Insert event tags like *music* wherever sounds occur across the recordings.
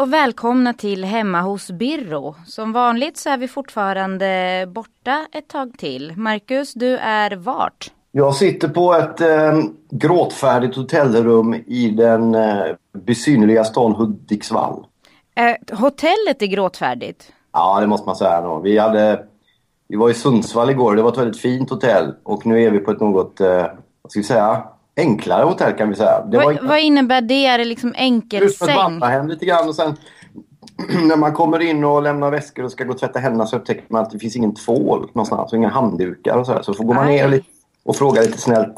Och välkomna till Hemma hos Birro. Som vanligt så är vi fortfarande borta ett tag till. Marcus, du är vart? Jag sitter på ett eh, gråtfärdigt hotellrum i den eh, besynnerliga stan Hudiksvall. Eh, hotellet är gråtfärdigt. Ja, det måste man säga. Då. Vi, hade, vi var i Sundsvall igår. Det var ett väldigt fint hotell. Och nu är vi på ett något, eh, vad ska vi säga, enklare hotell kan vi säga. Det Vad, vad innebär det? Är det liksom ut som ett enkelsäng? vandrarhem lite grann. Och sen *clears throat* när man kommer in och lämnar väskor och ska gå och tvätta händerna så upptäcker man att det finns ingen tvål någonstans och inga handdukar och sådär. Så får går man ner lite och frågar lite snällt.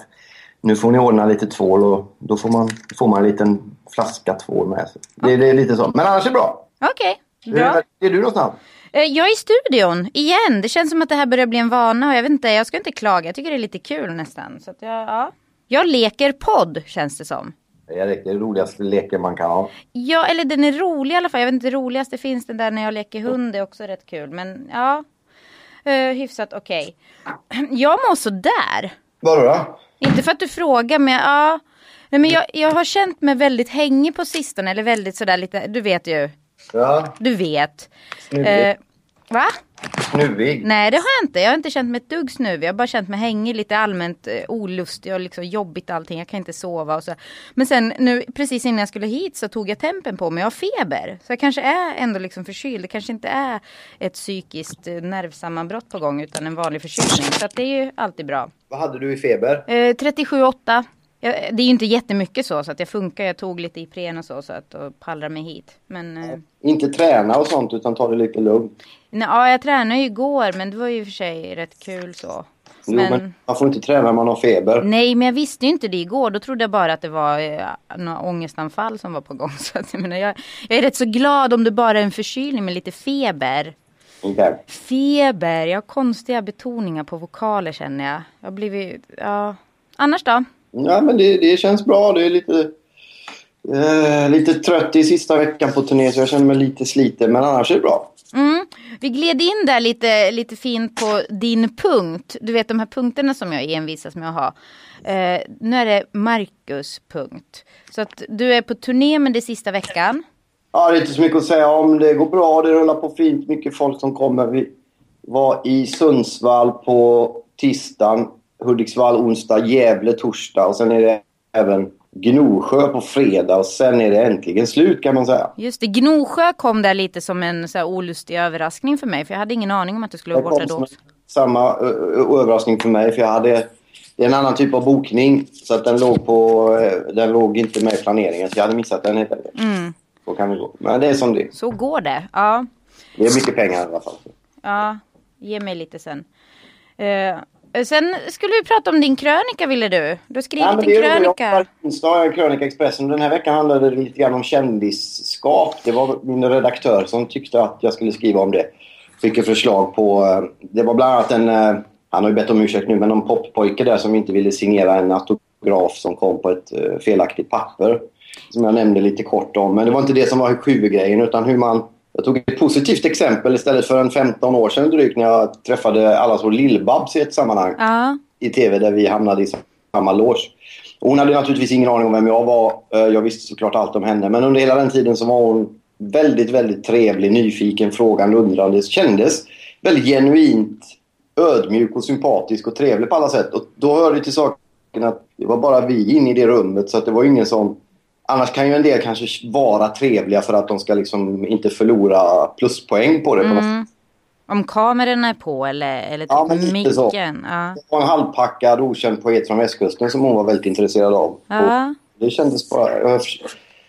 Nu får ni ordna lite tvål och då får man, får man en liten flaska tvål med sig. Det, det är lite så. Men annars är det bra. Okej, Hur bra. är, är du någonstans? Eh, Jag är i studion igen. Det känns som att det här börjar bli en vana och jag vet inte, jag ska inte klaga. Jag tycker det är lite kul nästan. Så att jag, ja. Jag leker podd känns det som. Det är det roligaste leken man kan ha. Ja, eller den är rolig i alla fall. Jag vet inte, det roligaste finns den där när jag leker hund. Det är också rätt kul. Men ja, uh, hyfsat okej. *clears throat* Jag mår sådär. Vadå då? Inte för att du frågar, men ja. Nej, men jag, jag har känt mig väldigt hängig på sistone. Eller väldigt sådär lite, du vet ju. Ja, Du vet. snuvig. Eh, va? Snuvig. Nej det har jag inte. Jag har inte känt mig ett dugg snuvig. Jag har bara känt mig hängig, lite allmänt eh, olustig och liksom jobbigt allting. Jag kan inte sova och så. Men sen nu precis innan jag skulle hit så tog jag tempen på mig. Jag har feber. Så jag kanske är ändå liksom förkyld. Det kanske inte är ett psykiskt eh, nervsammanbrott på gång utan en vanlig förkylning. Så att det är ju alltid bra. Vad hade du i feber? Eh, 37,8. Ja, Det är ju inte jättemycket så, så att jag funkar. Jag tog lite Ipren och så, så att och pallrar mig hit. Men eh, Inte träna och sånt utan ta det lite lugnt. nej, ja, jag tränade ju igår, men det var ju i och för sig rätt kul så. Jo, men... man får inte träna när man har feber. Nej, men jag visste ju inte det igår. Då trodde jag bara att det var eh, några ångestanfall som var på gång. *laughs* Så att, jag, menar, jag, jag är rätt så glad om det bara är en förkylning med lite feber. Okej. Feber, jag har konstiga betoningar på vokaler känner jag. Jag har blivit, ja. Annars då? Ja, men det, det känns bra. Det är lite, eh, lite trött i sista veckan på turné så jag känner mig lite sliten. Men annars är det bra. Mm. Vi gled in där lite, lite fint på din punkt. Du vet de här punkterna som jag envisas med att ha. Eh, nu är det Marcus punkt. Så att du är på turné med det sista veckan. Ja, det är inte så mycket att säga om. Det går bra. Det rullar på fint. Mycket folk som kommer. Vi var i Sundsvall på tisdagen. Hudiksvall onsdag. Gävle torsdag. Och sen är det även Gnosjö på fredag. Och sen är det äntligen slut kan man säga. Just det, Gnosjö kom där lite som en så här olustig överraskning för mig. För jag hade ingen aning om att du skulle vara borta då. samma överraskning för mig. För jag hade... Det är en annan typ av bokning. Så att den låg på... eh, Den låg inte med i planeringen. Så jag hade missat den helt enkelt. Mm. Så kan det gå. Men det är som det. Så går det. Ja, Det är mycket pengar i alla fall. ja. Ge mig lite sen. Eh, sen skulle vi prata om din krönika ville du. Du har skrivit Ja, en det är roligt. Jag krönika. har en krönika Expressen. Den här veckan handlade det lite grann om kändisskap. Det var min redaktör som tyckte att jag skulle skriva om det. Fick ett förslag på... eh, Det var bland annat en... eh, Han har ju bett om ursäkt nu, men någon poppojke där som inte ville signera en autograf som kom på ett eh, felaktigt papper. Som jag nämnde lite kort om. Men det var inte det som var huvudgrejen utan hur man... Jag tog ett positivt exempel istället för en 15 år sedan drygt när jag träffade allas vår Lill-Babs i ett sammanhang Ja, i tv där vi hamnade i samma loge. Och hon hade naturligtvis ingen aning om vem jag var. Eh, Jag visste såklart allt om henne. Men under hela den tiden så var hon väldigt, väldigt trevlig, nyfiken, frågande, undrande. Kändes väldigt genuint ödmjuk och sympatisk och trevlig på alla sätt. Och då hörde det till saken att det var bara vi inne i det rummet så att det var ingen som... Annars kan ju en del kanske vara trevliga för att de ska liksom inte förlora pluspoäng på det. mm. Om kamerorna är på eller, eller Ja, men typ lite så. micken. Ja. Det var en halvpackad okänd poet från västkusten som hon var väldigt intresserad av. Ja. Det kändes bara... jag-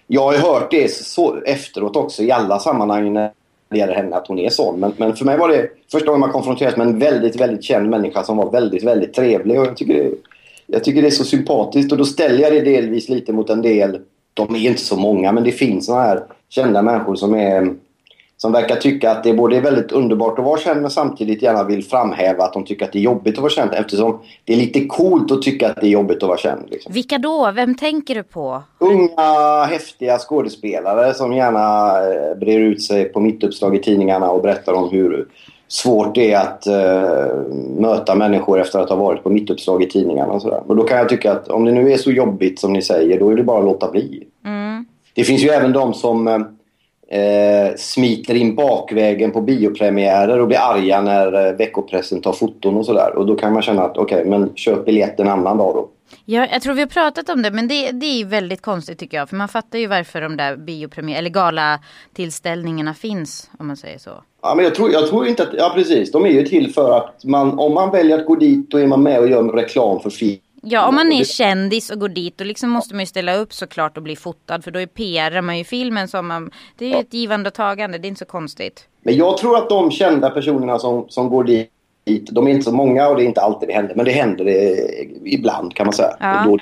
Jag har ju hört det så efteråt också i alla sammanhang när det gäller henne att hon är sån. Men, men för mig var det första gången man konfronterades med en väldigt, väldigt känd människa som var väldigt, väldigt trevlig. Och jag tycker det, jag tycker det är så sympatiskt och då ställer jag det delvis lite mot en del. De är inte så många men det finns såna här kända människor som är som verkar tycka att det både är väldigt underbart att vara känd men samtidigt gärna vill framhäva att de tycker att det är jobbigt att vara känd eftersom det är lite coolt att tycka att det är jobbigt att vara känd. Liksom. Vilka då? Vem tänker du på? Unga häftiga skådespelare som gärna eh, brer ut sig på mittuppslag i tidningarna och berättar om hur svårt det är att uh, möta människor efter att ha varit på mittuppslag i tidningarna och sådär. Och då kan jag tycka att om det nu är så jobbigt som ni säger då är det bara att låta bli. Mm. Det finns ju även de som uh, eh, smiter in bakvägen på biopremiärer och blir arga när eh, veckopressen tar foton och sådär. Och då kan man känna att okej, okay, men köp biljett en annan dag då. Ja, jag tror vi har pratat om det, men det, det är väldigt konstigt tycker jag. För man fattar ju varför de där biopremiär eller galatillställningarna finns, om man säger så. Ja, men jag tror, jag tror inte att... Ja, precis. De är ju till för att man, om man väljer att gå dit, då är man med och gör reklam för film Ja, om man är kändis och går dit då liksom måste man ju ställa upp såklart och bli fotad för då är PR man ju filmen som man, det är ju ett givande och tagande, det är inte så konstigt. Men jag tror att de kända personerna som, som går dit, de är inte så många och det är inte alltid det händer, men det händer det, ibland kan man säga. Ja. Då,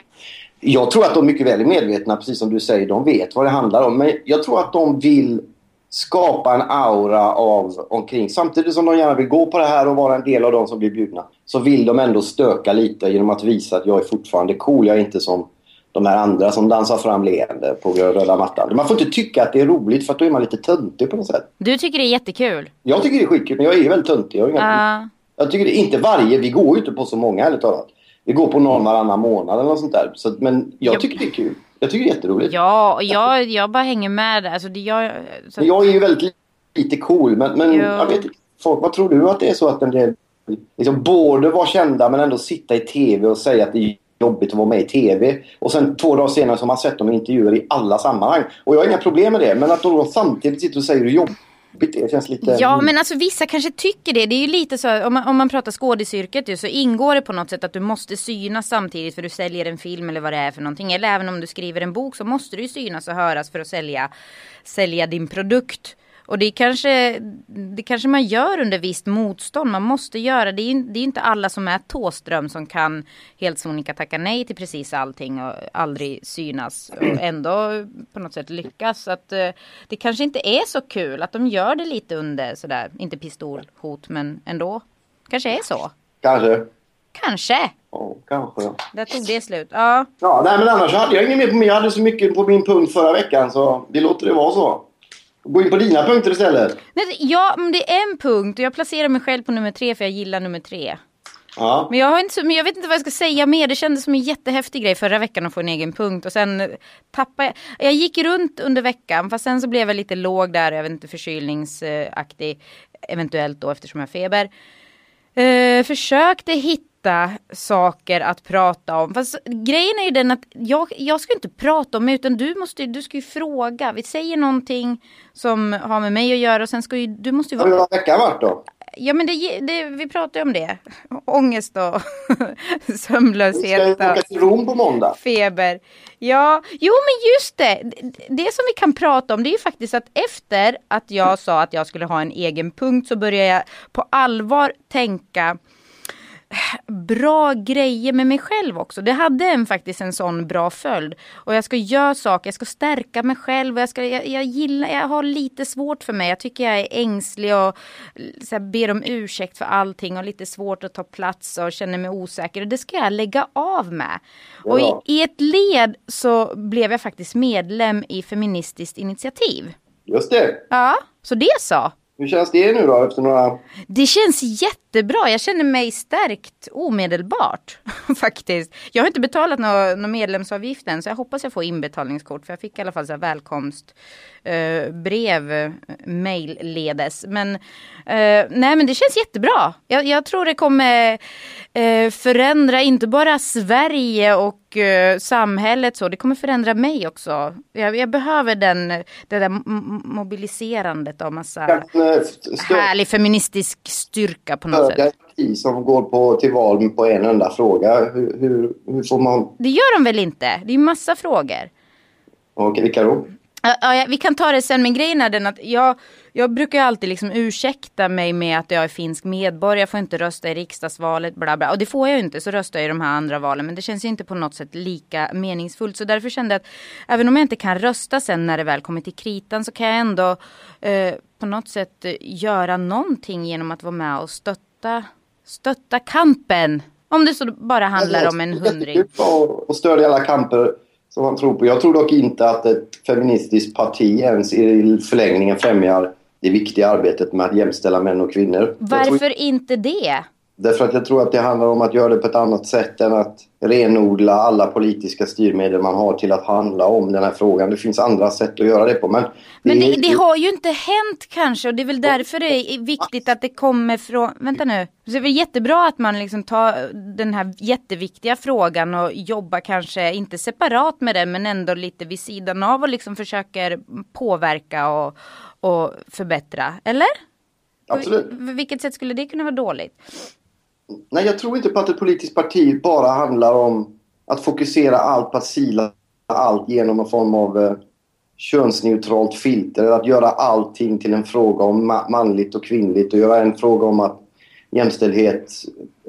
jag tror att de mycket väl är medvetna, precis som du säger, de vet vad det handlar om. Men jag tror att de vill skapa en aura av omkring. Samtidigt som de gärna vill gå på det här och vara en del av de som blir bjudna. Så vill de ändå stöka lite genom att visa att jag är fortfarande cool. Jag är inte som de här andra som dansar fram leende på röda mattan. Man får inte tycka att det är roligt för att då är man lite töntig på något sätt. Du tycker det är jättekul? Jag tycker det är skitkul men jag är väldigt töntig. Jag, inga... uh. Jag tycker det inte varje, vi går ju inte på så många ärligt talat. Vi går på någon varannan månad eller något sånt där. Så, men jag tycker det är kul. Jag tycker det är jätteroligt. Ja, och jag, jag bara hänger med. Alltså, det, jag, så... jag är ju väldigt lite cool. Men, men jag vet folk, vad tror du att det är så att en del liksom, både vara kända men ändå sitta i tv och säga att det är jobbigt att vara med i tv. Och sen två dagar senare så har man sett dem i intervjuer i alla sammanhang. Och jag har inga problem med det. Men att de samtidigt sitter och säger hur jobbigt det känns lite... Ja men alltså vissa kanske tycker det. Det är ju lite så om man, om man pratar skådisyrket ju så ingår det på något sätt att du måste synas samtidigt för du säljer en film eller vad det är för någonting. Eller även om du skriver en bok så måste du ju synas och höras för att sälja, sälja din produkt. Och det kanske, det kanske man gör under visst motstånd. Man måste göra det. Är, det är inte alla som är Tåström som kan helt sonika tacka nej till precis allting och aldrig synas och ändå på något sätt lyckas. Att uh, det kanske inte är så kul att de gör det lite under sådär, inte pistolhot men ändå. Kanske är så. Kanske. Kanske. Ja, kanske. Där tog det slut. Ja. Ja, nej men annars hade jag inget mer på mig. Jag hade så mycket på min punkt förra veckan så vi låter det vara så. Gå in på dina punkter istället. ja, men det är en punkt och jag placerar mig själv på nummer tre för jag gillar nummer tre. Ja. Men jag, har inte men jag vet inte vad jag ska säga mer. Det kändes som en jättehäftig grej förra veckan att få en egen punkt. Och sen tappade jag. Jag gick runt under veckan. Fast sen så blev jag lite låg där. Jag vet inte förkylningsaktig. Eventuellt då eftersom jag har feber. Uh, försökte hitta hitta saker att prata om. Fast grejen är ju den att jag, jag ska inte prata om utan du måste du ska ju fråga. Vi säger någonting som har med mig att göra och sen ska ju du måste ju vara... Hur har veckan varit då? Ja men det, det, vi pratar ju om det. Ångest och *laughs* sömnlöshet. Vi ska åka till Rom på måndag. Feber. Ja, jo men just det. Det som vi kan prata om det är ju faktiskt att efter att jag sa att jag skulle ha en egen punkt så började jag på allvar tänka bra grejer med mig själv också. Det hade en, faktiskt en sån bra följd. Och jag ska göra saker, jag ska stärka mig själv. Och jag, ska, jag, jag, gillar, jag har lite svårt för mig. Jag tycker jag är ängslig och så här, ber om ursäkt för allting. Och lite svårt att ta plats och känner mig osäker. Och det ska jag lägga av med. Ja. Och i, i ett led så blev jag faktiskt medlem i Feministiskt initiativ. Just det. Ja, så det så. Hur känns det nu då efter några... Det känns jättebra. Jag känner mig stärkt omedelbart *laughs* faktiskt. Jag har inte betalat någon nå medlemsavgift än så jag hoppas jag får inbetalningskort för jag fick i alla fall så här välkomstbrev eh, mejlledes. Men eh, nej men det känns jättebra. Jag, jag tror det kommer eh, förändra inte bara Sverige och eh, samhället så. Det kommer förändra mig också. Jag, jag behöver den, det där mobiliserandet av massa eh, härlig feministisk styrka på något sätt. som går på, till val på en enda fråga. Hur, hur, hur får man... Det gör de väl inte? Det är ju massa frågor. Okej, vilka då? Ja, ja, vi kan ta det sen, men grejen är den att jag, jag brukar alltid liksom ursäkta mig med att jag är finsk medborgare, jag får inte rösta i riksdagsvalet, bla bla. Och det får jag ju inte, så röstar jag i de här andra valen. Men det känns ju inte på något sätt lika meningsfullt. Så därför kände jag att även om jag inte kan rösta sen när det väl kommer till kritan så kan jag ändå eh, på något sätt eh, göra någonting genom att vara med och stötta, stötta kampen. Om det så bara handlar om en hundring. Och stödja alla kamper som man tror på. Jag tror dock inte att ett feministiskt parti ens i förlängningen främjar det viktiga arbetet med att jämställa män och kvinnor. Varför tror, inte det? Därför att jag tror att det handlar om att göra det på ett annat sätt än att renodla alla politiska styrmedel man har till att handla om den här frågan. Det finns andra sätt att göra det på. Men, men det, det, har ju inte hänt kanske och det är väl därför det är viktigt att det kommer från... Vänta nu. Så det är väl jättebra att man liksom tar den här jätteviktiga frågan och jobbar kanske inte separat med den men ändå lite vid sidan av och liksom försöker påverka och, och förbättra. Eller? Absolut. På vilket sätt skulle det kunna vara dåligt? Nej, jag tror inte på att ett politiskt parti bara handlar om att fokusera allt på att sila allt genom någon form av eh, könsneutralt filter. Att göra allting till en fråga om ma manligt och kvinnligt och göra en fråga om att jämställdhet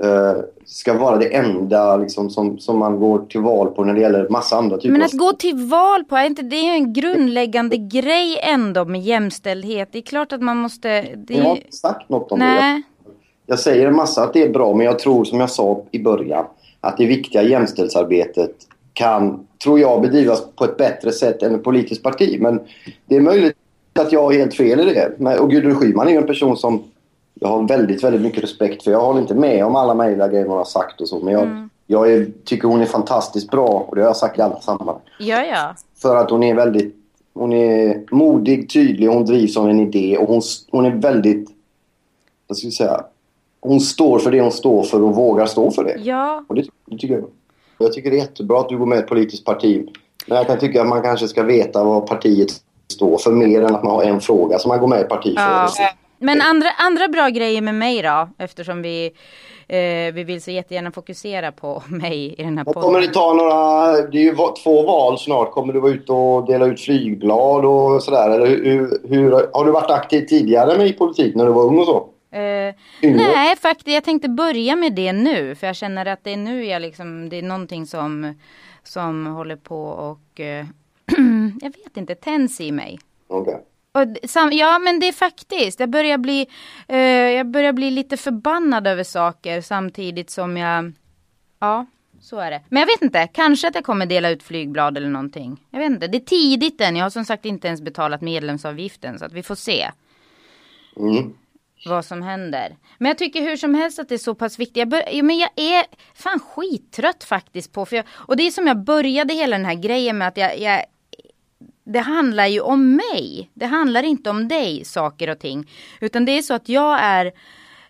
eh, ska vara det enda liksom, som, som man går till val på när det gäller massa andra typer Men att gå till val på, är inte det är en grundläggande grej ändå med jämställdhet? Det är klart att man måste... Det... Jag har inte sagt något om Nej. det. Jag säger en massa att det är bra, men jag tror som jag sa i början att det viktiga jämställdhetsarbetet kan, tror jag, bedrivas på ett bättre sätt än ett politiskt parti. Men det är möjligt att jag har helt fel i det. Och Gudrun Schyman är ju en person som jag har väldigt, väldigt mycket respekt för. Jag håller inte med om alla möjliga grejer hon har sagt och så. Men jag, mm. jag är, tycker hon är fantastiskt bra och det har jag sagt i alla sammanhang. Ja, ja. För att hon är väldigt hon är modig, tydlig, hon drivs av en idé och hon, hon är väldigt, vad ska jag säga, hon står för det hon står för och vågar stå för det. Ja. Och det, det tycker jag. Jag tycker det är jättebra att du går med i ett politiskt parti. Men jag kan tycka att man kanske ska veta vad partiet står för mer än att man har en fråga som man går med i parti för. Ja. Men andra, andra bra grejer med mig då? Eftersom vi, eh, vi vill så jättegärna fokusera på *laughs* mig i den här podden. Kommer det ta några, det är ju två val snart. Kommer du vara ute och dela ut flygblad och sådär? Eller hur, hur, har du varit aktiv tidigare med i politik när du var ung och så? Uh, nej, faktiskt. Jag tänkte börja med det nu. För jag känner att det är nu jag liksom, det är någonting som, som håller på och, uh, *clears throat* jag vet inte, tänds i mig. Okay. Och, sam, ja men det är faktiskt, jag börjar, bli, uh, jag börjar bli lite förbannad över saker samtidigt som jag, ja så är det. Men jag vet inte, kanske att jag kommer dela ut flygblad eller någonting. Jag vet inte, det är tidigt än. Jag har som sagt inte ens betalat medlemsavgiften så att vi får se. Mm vad som händer. Men jag tycker hur som helst att det är så pass viktigt. Jag, bör, men jag är fan skittrött faktiskt på. För jag, och det är som jag började hela den här grejen med att jag, jag det handlar ju om mig. Det handlar inte om dig, saker och ting. Utan det är så att jag är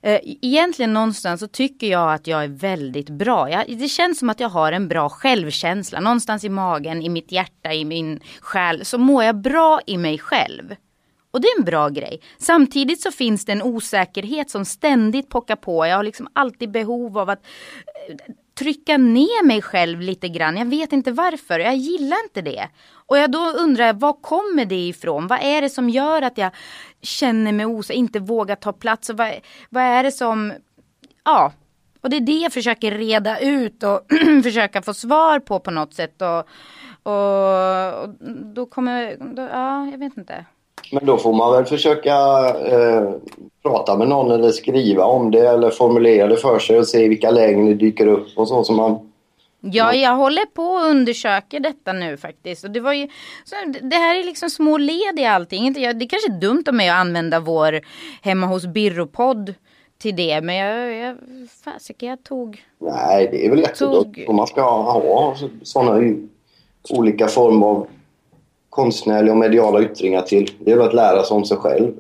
eh, Egentligen någonstans så tycker jag att jag är väldigt bra. Jag, det känns som att jag har en bra självkänsla. Någonstans i magen, i mitt hjärta, i min själ. Så mår jag bra i mig själv. Och det är en bra grej. Samtidigt så finns det en osäkerhet som ständigt pockar på. Jag har liksom alltid behov av att eh, trycka ner mig själv lite grann. Jag vet inte varför. Jag gillar inte det. Och jag då undrar jag, var kommer det ifrån? Vad är det som gör att jag känner mig osäker, inte vågar ta plats? Och vad, vad är det som... Ja, och det är det jag försöker reda ut och *clears throat* försöka få svar på på något sätt. Och, och, och då kommer... Då, ja, jag vet inte. Men då får man väl försöka eh, prata med någon eller skriva om det eller formulera det för sig och se vilka lägen det dyker upp och så som man Ja, jag håller på och undersöker detta nu faktiskt. Och det, var ju, så det här är liksom små led i allting. Det är kanske är dumt av mig att använda vår hemma hos Birropodd till det. Men jag, jag fasiken, jag tog... Nej, det är väl jättedumt. Tog... Man ska ha sådana olika former av konstnärliga och mediala yttringar till. Det är väl att lära sig om sig själv.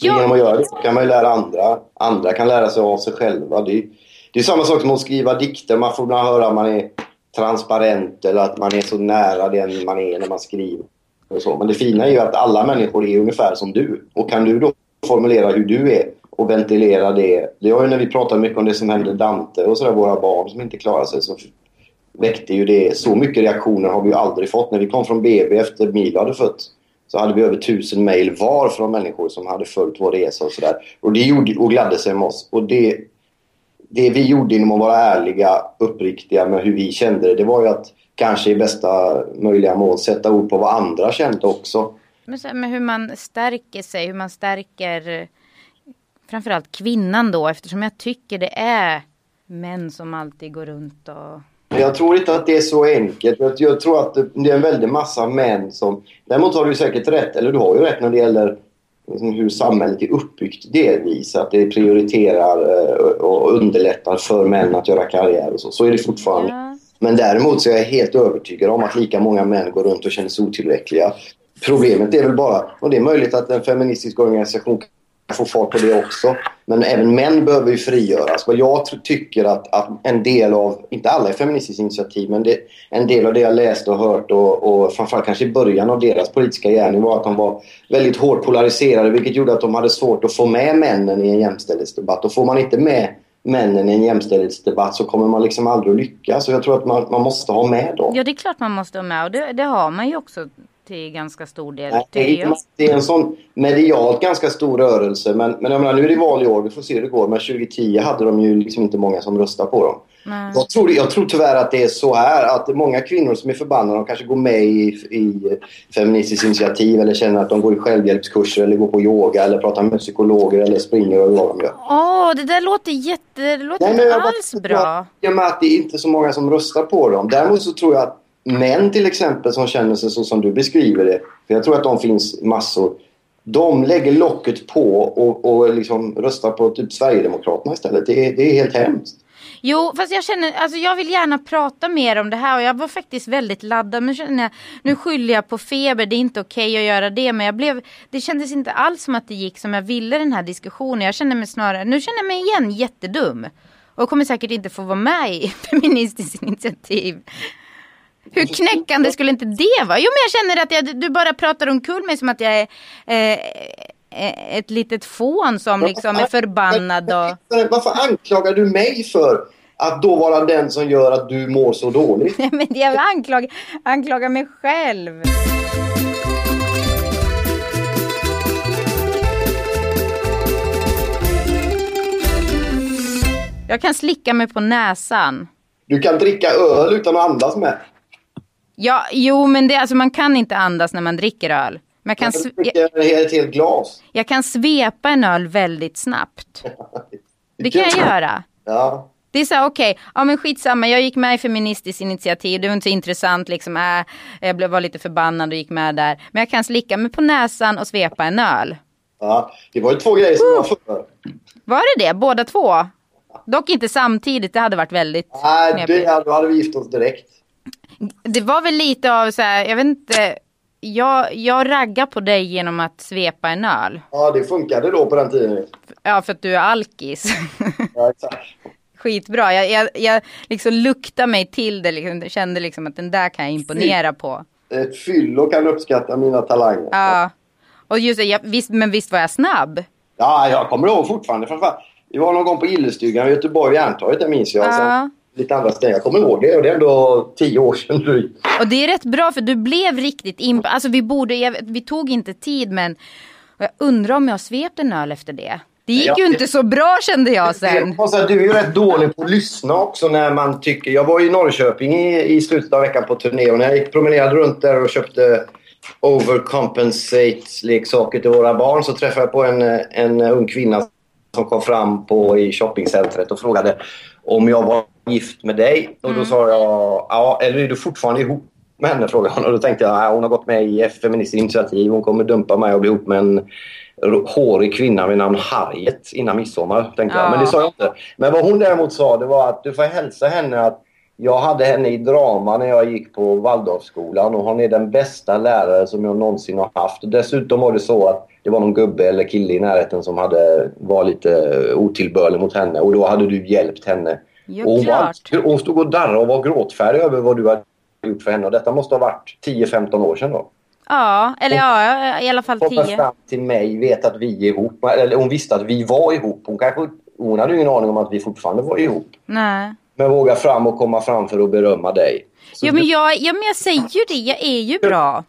Ja. Genom att göra det kan man ju lära andra. Andra kan lära sig av sig själva. Det är, det är samma sak som att skriva dikter. Man får ibland höra att man är transparent eller att man är så nära den man är när man skriver. Och så. Men det fina är ju att alla människor är ungefär som du. Och kan du då formulera hur du är och ventilera det. Det var ju när vi pratade mycket om det som hände Dante och sådär, våra barn som inte klarar sig. Så väckte ju det. Så mycket reaktioner har vi ju aldrig fått. När vi kom från BB efter Milo hade fötts så hade vi över tusen mejl var från människor som hade följt vår resa och sådär. Och det gjorde, och gladde sig med oss. Och det, det vi gjorde genom att vara ärliga, uppriktiga med hur vi kände det, det var ju att kanske i bästa möjliga mån sätta ord på vad andra kände också. Men, så, men hur man stärker sig, hur man stärker framförallt kvinnan då eftersom jag tycker det är män som alltid går runt och jag tror inte att det är så enkelt. Jag tror att det är en väldig massa män som... Däremot har du säkert rätt, eller du har ju rätt när det gäller liksom hur samhället är uppbyggt delvis. Att det prioriterar eh, och underlättar för män att göra karriär och så. Så är det fortfarande. Ja. Men däremot så är jag helt övertygad om att lika många män går runt och känner sig otillräckliga. Problemet är väl bara, och det är möjligt att en feministisk organisation få fart på det också. Men även män behöver ju frigöras. Vad jag tycker att, att en del av, inte alla är feministiskt initiativ, men det, en del av det jag läst och hört och, och framförallt kanske i början av deras politiska gärning var att de var väldigt hårt polariserade vilket gjorde att de hade svårt att få med männen i en jämställdhetsdebatt. Och får man inte med männen i en jämställdhetsdebatt så kommer man liksom aldrig att lyckas. Så jag tror att man, man måste ha med dem. Ja, det är klart man måste ha med och det, det har man ju också till ganska stor del. Nej, det, är, en sån medialt ganska stor rörelse. Men, men jag menar, nu är det val i år, vi får se hur det går. Men 2010 hade de ju liksom inte många som röstade på dem. Jag tror, jag tror tyvärr att det är så här att många kvinnor som är förbannade de kanske går med i, i Feministiskt initiativ eller känner att de går i självhjälpskurser eller går på yoga eller pratar med psykologer eller springer och vad de gör. Åh, oh, det där låter jätte... Det låter Nej, inte alls bra. I och med att det är inte så många som röstar på dem. Däremot så tror jag att Män till exempel som känner sig så som du beskriver det, för jag tror att de finns massor. De lägger locket på och, och liksom röstar på typ Sverigedemokraterna istället. Det är, det är helt hemskt. Jo, fast jag känner, alltså jag vill gärna prata mer om det här och jag var faktiskt väldigt laddad. Men känner jag, nu skyller jag på feber, det är inte okej okay att göra det. Men jag blev, det kändes inte alls som att det gick som jag ville den här diskussionen. Jag känner mig snarare, nu känner jag mig igen jättedum. Och kommer säkert inte få vara med i *laughs* Feministiskt initiativ. Hur knäckande skulle inte det vara? Jo men jag känner att jag, du bara pratar omkull mig som att jag är eh, eh, ett litet fån som liksom är förbannad. Och... Varför anklagar du mig för att då vara den som gör att du mår så dåligt? *laughs* men jag anklagar, anklagar mig själv. Jag kan slicka mig på näsan. Du kan dricka öl utan att andas med. Ja, jo, men det, alltså, man kan inte andas när man dricker öl. Men jag kan, jag, ett helt glas. Jag kan svepa en öl väldigt snabbt. *laughs* Det kan jag göra. Ja. Det är så här, okej, okay, ja men skitsamma, jag gick med i Feministiskt initiativ, det var inte så intressant liksom, äh, jag blev, var lite förbannad och gick med där. Men jag kan slicka mig på näsan och svepa en öl. Ja, det var ju två grejer som uh. var för. Var det det, båda två? Dock inte samtidigt, det hade varit väldigt Nej, det, då hade vi gift oss direkt. Det var väl lite av så här, jag vet inte. Jag, jag raggar på dig genom att svepa en öl. Ja, det funkade då på den tiden. Ja, för att du är alkis. *laughs* Ja, exakt. Skitbra. Jag, jag, jag liksom luktade mig till det. Liksom, kände liksom att den där kan jag imponera på. Ett fyllo kan uppskatta mina talanger. Ja. Och just det, jag, visst, men visst var jag snabb? Ja, jag kommer ihåg fortfarande. Framförallt. Vi var någon gång på Illestugan i Göteborg, Järntorget, det minns jag. Ja lite andra ställen. Jag kommer ihåg det och det är ändå tio år sedan drygt. Och det är rätt bra för du blev riktigt imp... Alltså vi borde, vi tog inte tid men jag undrar om jag svepte en öl efter det. Det gick ju inte så bra kände jag sen. Du är ju rätt dålig på att lyssna också när man tycker... Jag var i Norrköping i, i slutet av veckan på turné och när jag gick promenerade runt där och köpte overcompensate-leksaker till våra barn så träffade jag på en, en ung kvinna som kom fram på, i shoppingcentret och frågade om jag var gift med dig. Och då mm. sa jag, ja, eller är du fortfarande ihop med henne? Frågade hon. Och då tänkte jag, ja, hon har gått med i Feministiskt initiativ. Hon kommer dumpa mig och bli ihop med en hårig kvinna vid namn Harriet innan midsommar. Tänkte ja. jag. Men det sa jag inte. Men vad hon däremot sa det var att du får hälsa henne att jag hade henne i drama när jag gick på Waldorfskolan och hon är den bästa lärare som jag någonsin har haft. Dessutom var det så att det var någon gubbe eller kille i närheten som hade, var lite otillbörlig mot henne och då hade du hjälpt henne. Ja, och hon, var, hon stod och darrade och var gråtfärdig över vad du hade gjort för henne och detta måste ha varit 10-15 år sedan då. Ja, eller ja, i alla fall 10. Hon fram till mig, vet att vi är ihop. Eller hon visste att vi var ihop. Hon, kanske, hon hade ingen aning om att vi fortfarande var ihop. Nej. Men våga fram och komma fram för att berömma dig. ja, men jag, ja, men jag säger ju det. Jag är ju bra.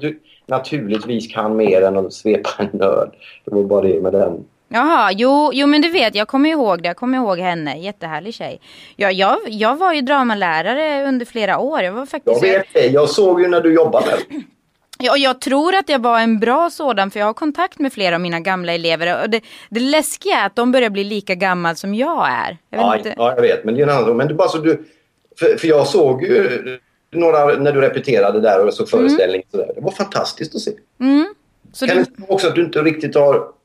Du, naturligtvis kan mer än att svepa en öl. Det var bara det med den. Jaha, jo, jo men du vet, jag kommer ihåg det. Jag kommer ihåg henne. Jättehärlig tjej. Ja, jag, jag var ju dramalärare under flera år. Jag var faktiskt... Jag vet det. Jag såg ju när du jobbade. *clears throat* Ja, jag tror att jag var en bra sådan för jag har kontakt med flera av mina gamla elever. Och det, det läskiga är att de börjar bli lika gammal som jag är. Jag ja, inte... ja, jag vet. Men det är en annan. Men du, bara så du... För, för jag såg ju några när du repeterade där och såg föreställning. Mm. Det var fantastiskt att se. Mm. Så kan du... det också att du inte riktigt har...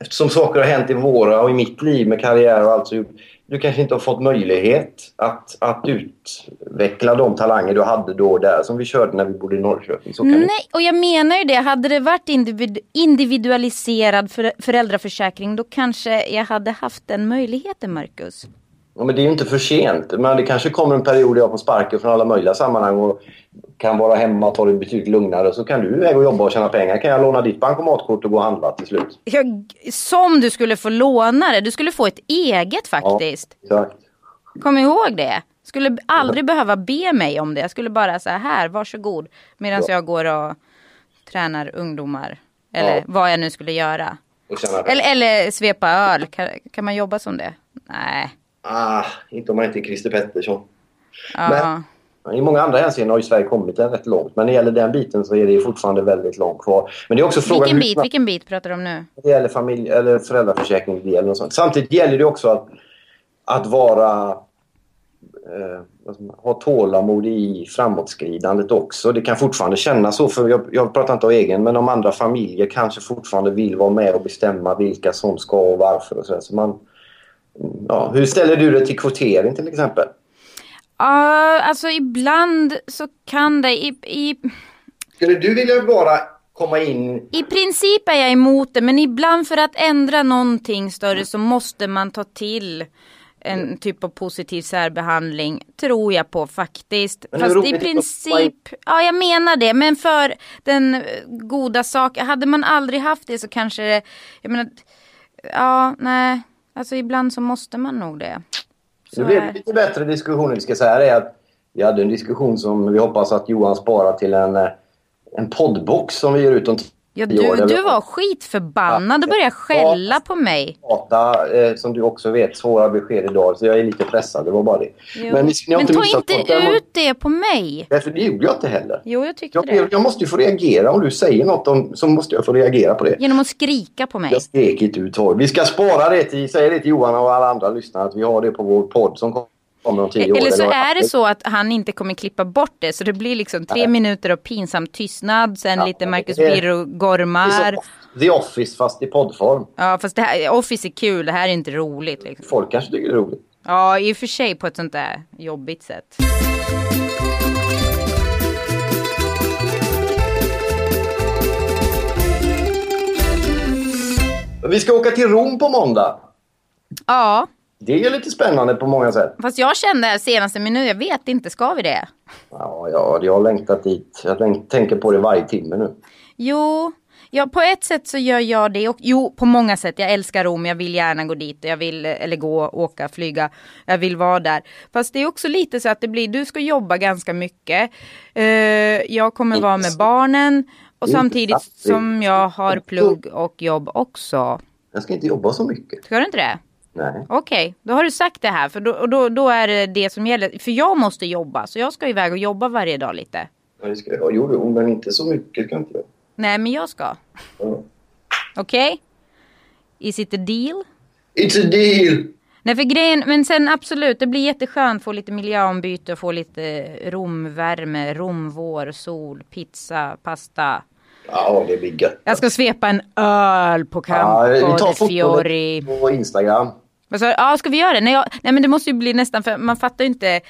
Eftersom saker har hänt i våra och i mitt liv med karriär och allt så du kanske inte har fått möjlighet att, att utveckla de talanger du hade då och där som vi körde när vi bodde i Norrköping. Nej, och jag menar ju det. Hade det varit individ individualiserad för föräldraförsäkring då kanske jag hade haft den möjligheten, Marcus. Ja, men det är ju inte för sent. Men det kanske kommer en period där jag får sparken från alla möjliga sammanhang och kan vara hemma och ta det betydligt lugnare. Så kan du iväg och jobba och tjäna pengar. Kan jag låna ditt bankomatkort och gå och handla till slut? Ja, som du skulle få låna det. Du skulle få ett eget faktiskt. Ja, exakt. Kom ihåg det. Skulle aldrig behöva be mig om det. Jag skulle bara säga här, varsågod. Medan ja. jag går och tränar ungdomar. Eller ja. vad jag nu skulle göra. Eller, eller svepa öl. Kan, kan man jobba som det? Nej. Ah, inte om man inte är Christer Pettersson. Ja. Men i många andra hänseenden har ju Sverige kommit rätt långt. Men när det gäller den biten så är det fortfarande väldigt långt kvar. Men det är också frågan vilken bit, hur... vilken bit pratar du om nu? Det gäller familj, eller föräldraförsäkringsdelen och sånt. Samtidigt gäller det också att, att vara... Eh, ha tålamod i framåtskridandet också. Det kan fortfarande kännas så, för jag, jag pratar inte av egen, men om andra familjer kanske fortfarande vill vara med och bestämma vilka som ska och varför och så. så man, ja, hur ställer du dig till kvotering till exempel? Uh, alltså ibland så kan det... I, i... Skulle du vilja bara komma in... I princip är jag emot det men ibland för att ändra någonting större så måste man ta till en typ av positiv särbehandling. Tror jag på faktiskt. Fast i princip, ja jag menar det. Men för den eh, goda saken. Hade man aldrig haft det så kanske det, jag menar, ja nej. Alltså ibland så måste man nog det. Så det blev lite bättre diskussioner. Vi ska säga det att vi hade en diskussion som vi hoppas att Johan sparar till en, eh, en poddbox som vi ger ut om Ja, du, du var skitförbannad och började skälla på mig. Prata, eh, som du också vet, svåra besked idag. Så jag är lite pressad, det var bara det. Jo. Men, ni, ni Men ta inte ut det på mig. Därför det gjorde jag inte heller. Jo, jag tyckte jag, det. Jag, måste ju få reagera. Om du säger något om, så måste jag få reagera på det. Genom att skrika på mig. Jag skrek inte ut Vi ska spara det till, säg det till Johan och alla andra lyssnare att vi har det på vår podd som kommer eller så är det så att han inte kommer klippa bort det. Så det blir liksom tre Nej. minuter av pinsam tystnad. Sen ja, lite Marcus Birro-gormar. The Office fast i poddform. Ja fast det här, Office är kul. Det här är inte roligt. Liksom. Folk kanske tycker det är roligt. Ja i och för sig på ett sånt där jobbigt sätt. Vi ska åka till Rom på måndag. Ja. Det är ju lite spännande på många sätt. Fast jag kände senaste minuten, jag vet inte, ska vi det? Ja, ja jag har längtat dit. Jag tänker på det varje timme nu. Jo, ja, på ett sätt så gör jag det. Och, jo, på många sätt. Jag älskar Rom, jag vill gärna gå dit. Jag vill, eller gå, åka, flyga. Jag vill vara där. Fast det är också lite så att det blir, du ska jobba ganska mycket. Uh, jag kommer vara med barnen. Och samtidigt som jag har plugg och jobb också. Jag ska inte jobba så mycket. Ska du inte det? Nej. Okej, okay. då har du sagt det här. För då, då, då är det det som gäller. För jag måste jobba. Så jag ska iväg och jobba varje dag lite. Ja, det ska jag. Jo, men inte så mycket kan inte jag. Nej, men jag ska. Ja. Okej? Okay? Is it a deal? It's a deal! Nej, för grejen, men sen absolut, det blir jätteskönt att få lite miljöombyte och få lite romvärme, romvår, sol, pizza, pasta. Ja, det blir gött. Jag ska svepa en öl på Campo ja, de Fiori. på Instagram. Så, ja, ska vi göra det? Nej, jag, nej, men det måste ju bli nästan, för man fattar ju inte.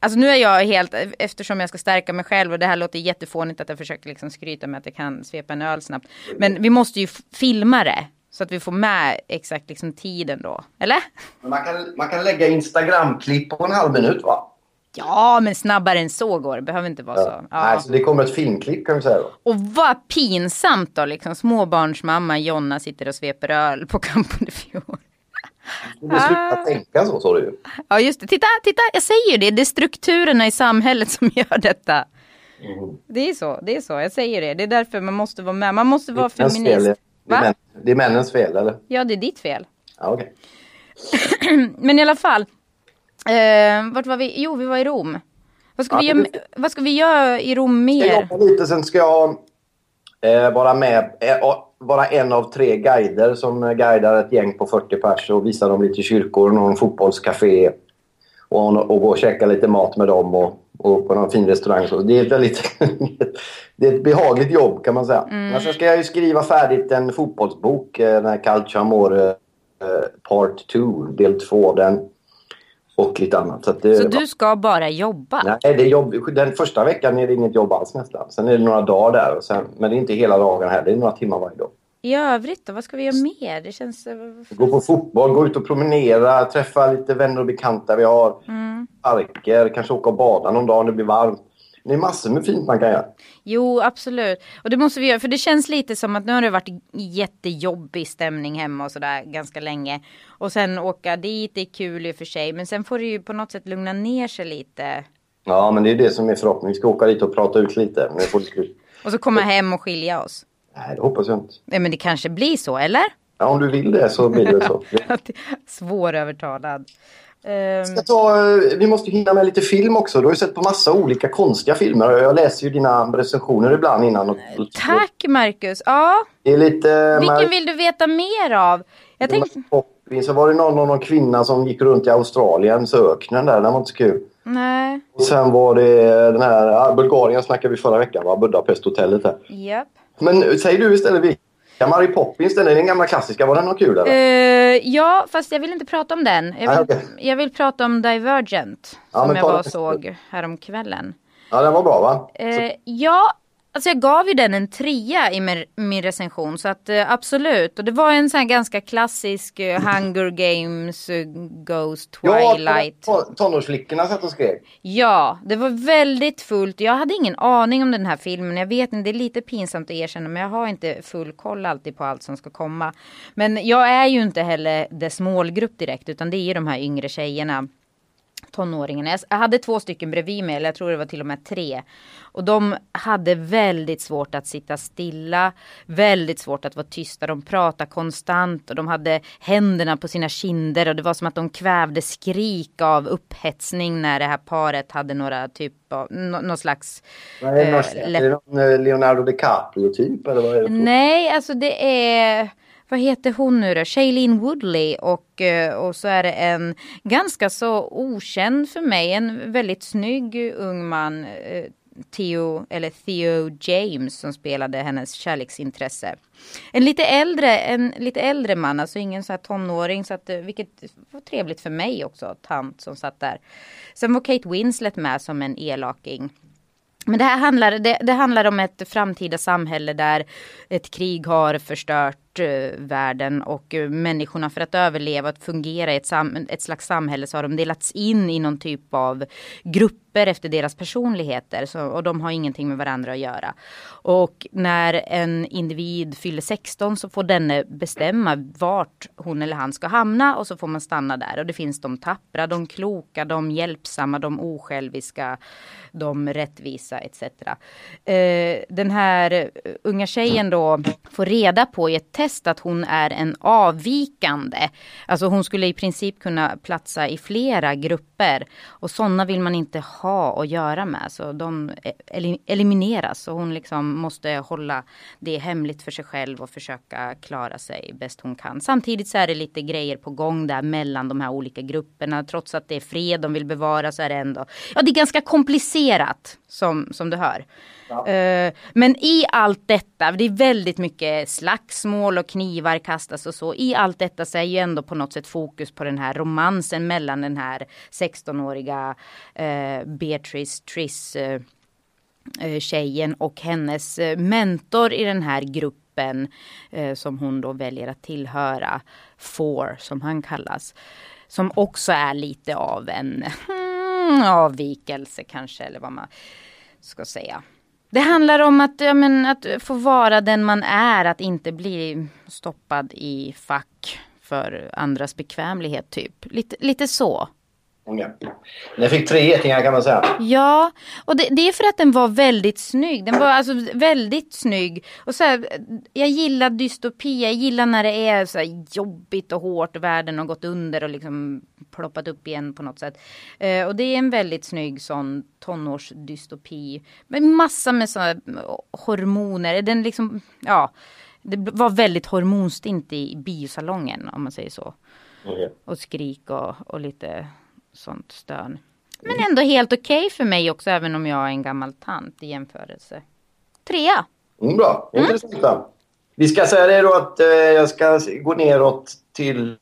Alltså nu är jag helt, eftersom jag ska stärka mig själv och det här låter jättefånigt att jag försöker liksom skryta med att jag kan svepa en öl snabbt. Men vi måste ju filma det. Så att vi får med exakt liksom tiden då. Eller? Man kan, man kan lägga Instagram-klipp på en halv minut va? Ja, men snabbare än så går det. behöver inte vara ja. så. Ja. Nej, så det kommer ett filmklipp kan vi säga då. Och vad pinsamt då, liksom. Småbarnsmamma Jonna sitter och sveper öl på Campo de Fiore. Du sluta ah. tänka så, sa du ju. Ja, just det. Titta, titta, jag säger ju det. Det är strukturerna i samhället som gör detta. Mm. Det är så, det är så, jag säger det. Det är därför man måste vara med. Man måste vara fel, feminist. Det är, män, det är männens fel, eller? Ja, det är ditt fel. Ja, okej. *clears throat* Men i alla fall. Eh, vart var vi? Jo, vi var i Rom. Vad ska, Ja, vi, göra, det- vad ska vi göra i Rom Jag mer? jobbar lite, sen ska jag eh, vara med, eh, vara en av tre guider som guidar ett gäng på 40 pers och visar dem lite kyrkor, någon fotbollscafé och, och gå och käka lite mat med dem och, och på någon fin restaurang. Så det är ett väldigt *laughs* det är ett behagligt jobb kan man säga. Men sen ska jag ju skriva färdigt en fotbollsbok, eh, den här Calcio Amore eh, Part 2, del 2 av den. Och lite annat. Så, det, Så du ska bara jobba? Nej, det är jobb, den första veckan är det inget jobb alls nästan. Sen är det några dagar där. Och sen, men det är inte hela dagen här. Det är några timmar varje dag. I övrigt då? Vad ska vi göra mer? Det känns... eh, Gå på fotboll, gå ut och promenera, träffa lite vänner och bekanta vi har. Parker, kanske åka och bada någon dag om det blir varmt. Det är massor med fint man kan göra. Jo, absolut. Och det måste vi göra. För det känns lite som att nu har det varit jättejobbig stämning hemma och sådär ganska länge. Och sen åka dit, det är kul i och för sig. Men sen får det ju på något sätt lugna ner sig lite. Ja, men det är det som är förhoppningen. Vi ska åka dit och prata ut lite. Men får. *laughs* Och så komma hem och skilja oss. Nej, det hoppas jag inte. Ja, men det kanske blir så, eller? Ja, om du vill det så blir det så. *laughs* Svårövertalad. Ska ta, eh, vi måste hinna med lite film också. Du har ju sett på massa olika konstiga filmer. Jag läser ju dina recensioner ibland innan. Och, tack Marcus. Ja, Det är lite... vilken vill du veta mer av? Jag tänkte... Så var det någon, någon kvinna som gick runt i Australiens öknen där. Den var inte så kul. Nej. Och sen var det den här... ja, Bulgarien snackade vi förra veckan va? Budapest-hotellet här. Japp. Men säg du istället vilka. Mary Poppins, den är den gamla klassiska. Var den någon kul eller? Eh, ja, fast jag vill inte prata om den. Jag vill, okej. jag vill prata om Divergent. Ja, som jag bara såg häromkvällen. Ja, den var bra va? Eh, ja, alltså jag gav ju den en trea i min, min recension. Så att eh, absolut. Och det var en sån här ganska klassisk eh, Hunger Games, eh, Ghost, Twilight. Ja, tonårsflickorna satt och skrek. Ja, det var väldigt fullt. Jag hade ingen aning om den här filmen. Jag vet inte, det är lite pinsamt att erkänna, men jag har inte full koll alltid på allt som ska komma. Men jag är ju inte heller dess målgrupp direkt, utan det är ju de här yngre tjejerna. Tonåringarna. Jag hade två stycken bredvid mig, eller jag tror det var till och med tre. Och de hade väldigt svårt att sitta stilla, väldigt svårt att vara tysta. De pratade konstant och de hade händerna på sina kinder och det var som att de kvävde skrik av upphetsning när det här paret hade några typ av, nå- någon slags... Vad är det, eh, Leonardo DiCaprio typ? Eller vad är det? Nej, alltså det är... Vad heter hon nu då? Shailene Woodley och, eh, och så är det en ganska så okänd för mig, en väldigt snygg ung man, eh, Theo, eller Theo James som spelade hennes kärleksintresse. En lite äldre, en lite äldre man, alltså ingen så här tonåring, så att, eh, vilket var trevligt för mig också, tant som satt där. Sen var Kate Winslet med som en elaking. Men det här handlar, det, det handlar om ett framtida samhälle där ett krig har förstört sportvärlden eh, världen och eh, människorna för att överleva och fungera i ett, sam, ett slags samhälle så har de delats in i någon typ av grupper efter deras personligheter så, och de har ingenting med varandra att göra. Och när en individ fyller 16 så får denne bestämma vart hon eller han ska hamna och så får man stanna där. Och det finns de tappra, de kloka, de hjälpsamma, de osjälviska, de rättvisa etc. Eh, den här unga tjejen då får reda på i ett test att hon är en avvikande. Alltså hon skulle i princip kunna platsa i flera grupper. Och sådana vill man inte ha att göra med. Så de elimineras. Och hon liksom måste hålla det hemligt för sig själv och försöka klara sig bäst hon kan. Samtidigt så är det lite grejer på gång där mellan de här olika grupperna. Trots att det är fred de vill bevara så är det ändå. Ja det är ganska komplicerat som, som du hör. Ja. Eh, men i allt detta, det är väldigt mycket slagsmål och knivar kastas och så. I allt detta så är ju ändå på något sätt fokus på den här romansen mellan den här 16-åriga eh, Beatrice Triss eh, tjejen och hennes mentor i den här gruppen som hon då väljer att tillhöra. Four som han kallas. Som också är lite av en *laughs* hmm, avvikelse kanske eller vad man ska säga. Det handlar om att, ja, men, att få vara den man är, att inte bli stoppad i fack för andras bekvämlighet typ. Lite, lite så. Den fick tre getingar kan man säga. Ja, och det, det, är för att den var väldigt snygg. Den var alltså väldigt snygg. Och så här, jag gillar dystopi, jag gillar när det är så jobbigt och hårt och världen har gått under och liksom ploppat upp igen på något sätt. Eh, och det är en väldigt snygg sån tonårsdystopi. Med massa med såna hormoner. Den liksom, ja. Det var väldigt hormonstint i biosalongen om man säger så. Okay. Och skrik och, och lite sånt stön. Men ändå helt okej okay för mig också även om jag är en gammal tant i jämförelse. Trea. Mm, bra, mm. intressant. Mm. Vi ska säga det då att eh, jag ska gå neråt till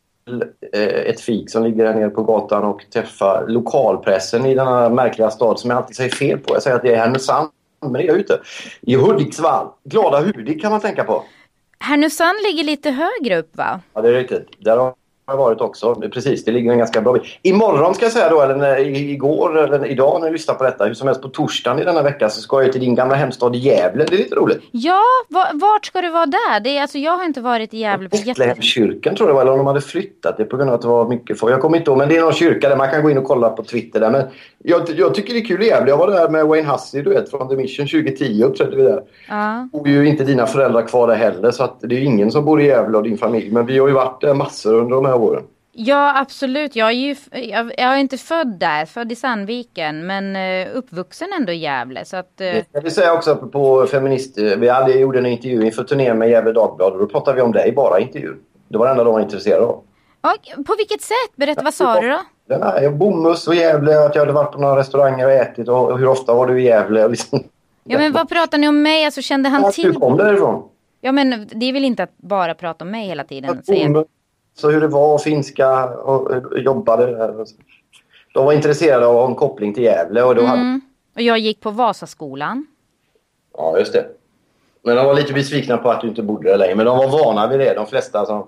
eh, ett fik som ligger här nere på gatan och träffa lokalpressen i denna märkliga stad som jag alltid säger fel på. Jag säger att det är Härnösand, men det är jag ute. I Hudiksvall. Glada Hudik kan man tänka på. Härnösand ligger lite högre upp va? Ja, det är riktigt. Där har har varit också. Precis, det ligger en ganska bra bit. Imorgon ska jag säga då, eller igår eller idag när jag lyssnar på detta, hur som helst på torsdagen i denna vecka så ska jag till din gamla hemstad Gävle. Det är lite roligt. Ja, vart ska du vara där? Det är, alltså, jag har inte varit i Gävle på jättelänge. kyrkan tror jag var, eller om de hade flyttat det på grund av att det var mycket folk. Jag kommer inte ihåg, men det är någon kyrka där man kan gå in och kolla på Twitter där. Men jag, jag tycker det är kul i Gävle. Jag var där med Wayne Hussey, du vet, från The Mission 2010 uppträdde vi där. Ja. Och ju inte dina föräldrar kvar där heller så att det är ingen som bor i Gävle och din familj. Men vi har ju varit där massor under de här åren. Ja absolut, jag är ju jag, jag är inte född där, född i Sandviken men uh, uppvuxen ändå i Gävle så att... Uh... Jag vill säga också på feminist, vi hade, gjorde en intervju inför turnén med Gävle Dagblad och då pratade vi om dig, bara intervju. Det var det enda de var intresserade av. Och, på vilket sätt? Berätta, vad sa du då? Ja, Bomhus och Gävle, att jag hade varit på några restauranger och ätit och hur ofta var du i Gävle? Liksom. Ja men vad pratar ni om mig? Alltså kände han ja, till? Du kom därifrån. Ja men det är väl inte att bara prata om mig hela tiden? Ja, så hur det var finska och jobbade. De var intresserade av att ha en koppling till Gävle. Och, då mm. hade... och jag gick på Vasaskolan. Ja, just det. Men de var lite besvikna på att du inte bodde där längre. Men de var vana vid det. De flesta som...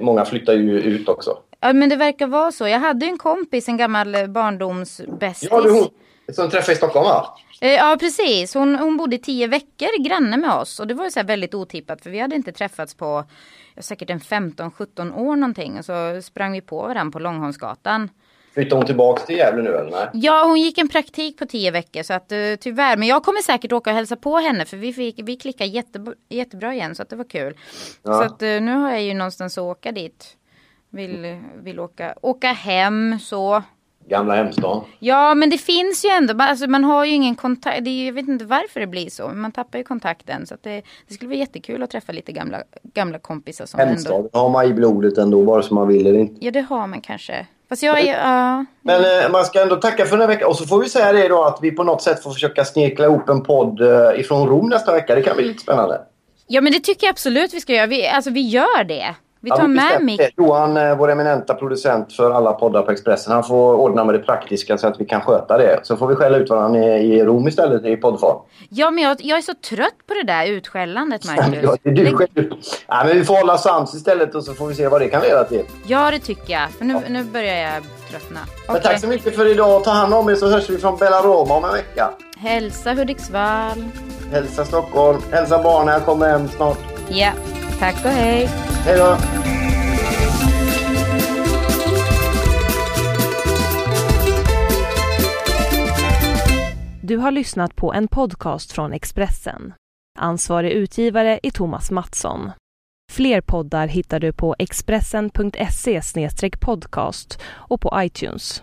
Många flyttar ju ut också. Ja, men det verkar vara så. Jag hade en kompis, en gammal barndomsbästis. Ja, det hon som träffade i Stockholm va? Eh, ja precis, hon, hon bodde tio veckor granne med oss och det var så väldigt otippat för vi hade inte träffats på säkert en 15-17 år någonting och så sprang vi på varandra på Långholmsgatan. Flyttar hon tillbaka till Gävle nu eller? Nej? Ja, hon gick en praktik på tio veckor så att uh, tyvärr. Men jag kommer säkert åka och hälsa på henne för vi, fick, vi klickade jättebra, jättebra igen så att det var kul. Ja. Så att uh, nu har jag ju någonstans att åka dit. Vill, vill åka, åka hem så. Gamla hemstaden. Ja, men det finns ju ändå, alltså, man har ju ingen kontakt. Det är, jag vet inte varför det blir så, men man tappar ju kontakten. Så det, det, skulle vara jättekul att träffa lite gamla, gamla kompisar. Som hemstaden ändå... har man i blodet ändå, vare sig man vill eller inte. Ja, det har man kanske. Fast jag är, uh... Men eh, man ska ändå tacka för den här veckan. Och så får vi säga det då att vi på något sätt får försöka snirkla ihop en podd eh, ifrån Rom nästa vecka. Det kan bli lite spännande. Ja, men det tycker jag absolut vi ska göra. Vi, alltså, vi gör det. Vi tar med Mick. Johan, eh, vår eminenta producent för alla poddar på Expressen, han får ordna med det praktiska så att vi kan sköta det. Så får vi skälla ut varandra i Rom istället i poddform. Ja, men jag, jag, är så trött på det där utskällandet, *laughs* Marcus. ja, det är du själv. Ja, men vi får hålla sams istället och så får vi se vad det kan leda till. Ja, det tycker jag. För nu, ja. nu börjar jag tröttna. Okay. tack så mycket för idag. Ta hand om er så hörs vi från Bella Roma om en vecka. Hälsa Hudiksvall. Hälsa Stockholm. Hälsa barnen. Jag kommer hem snart. Ja, tack och hej. Hej då. Du har lyssnat på en podcast från Expressen. Ansvarig utgivare är Thomas Mattsson. Fler poddar hittar du på expressen.se podcast och på iTunes.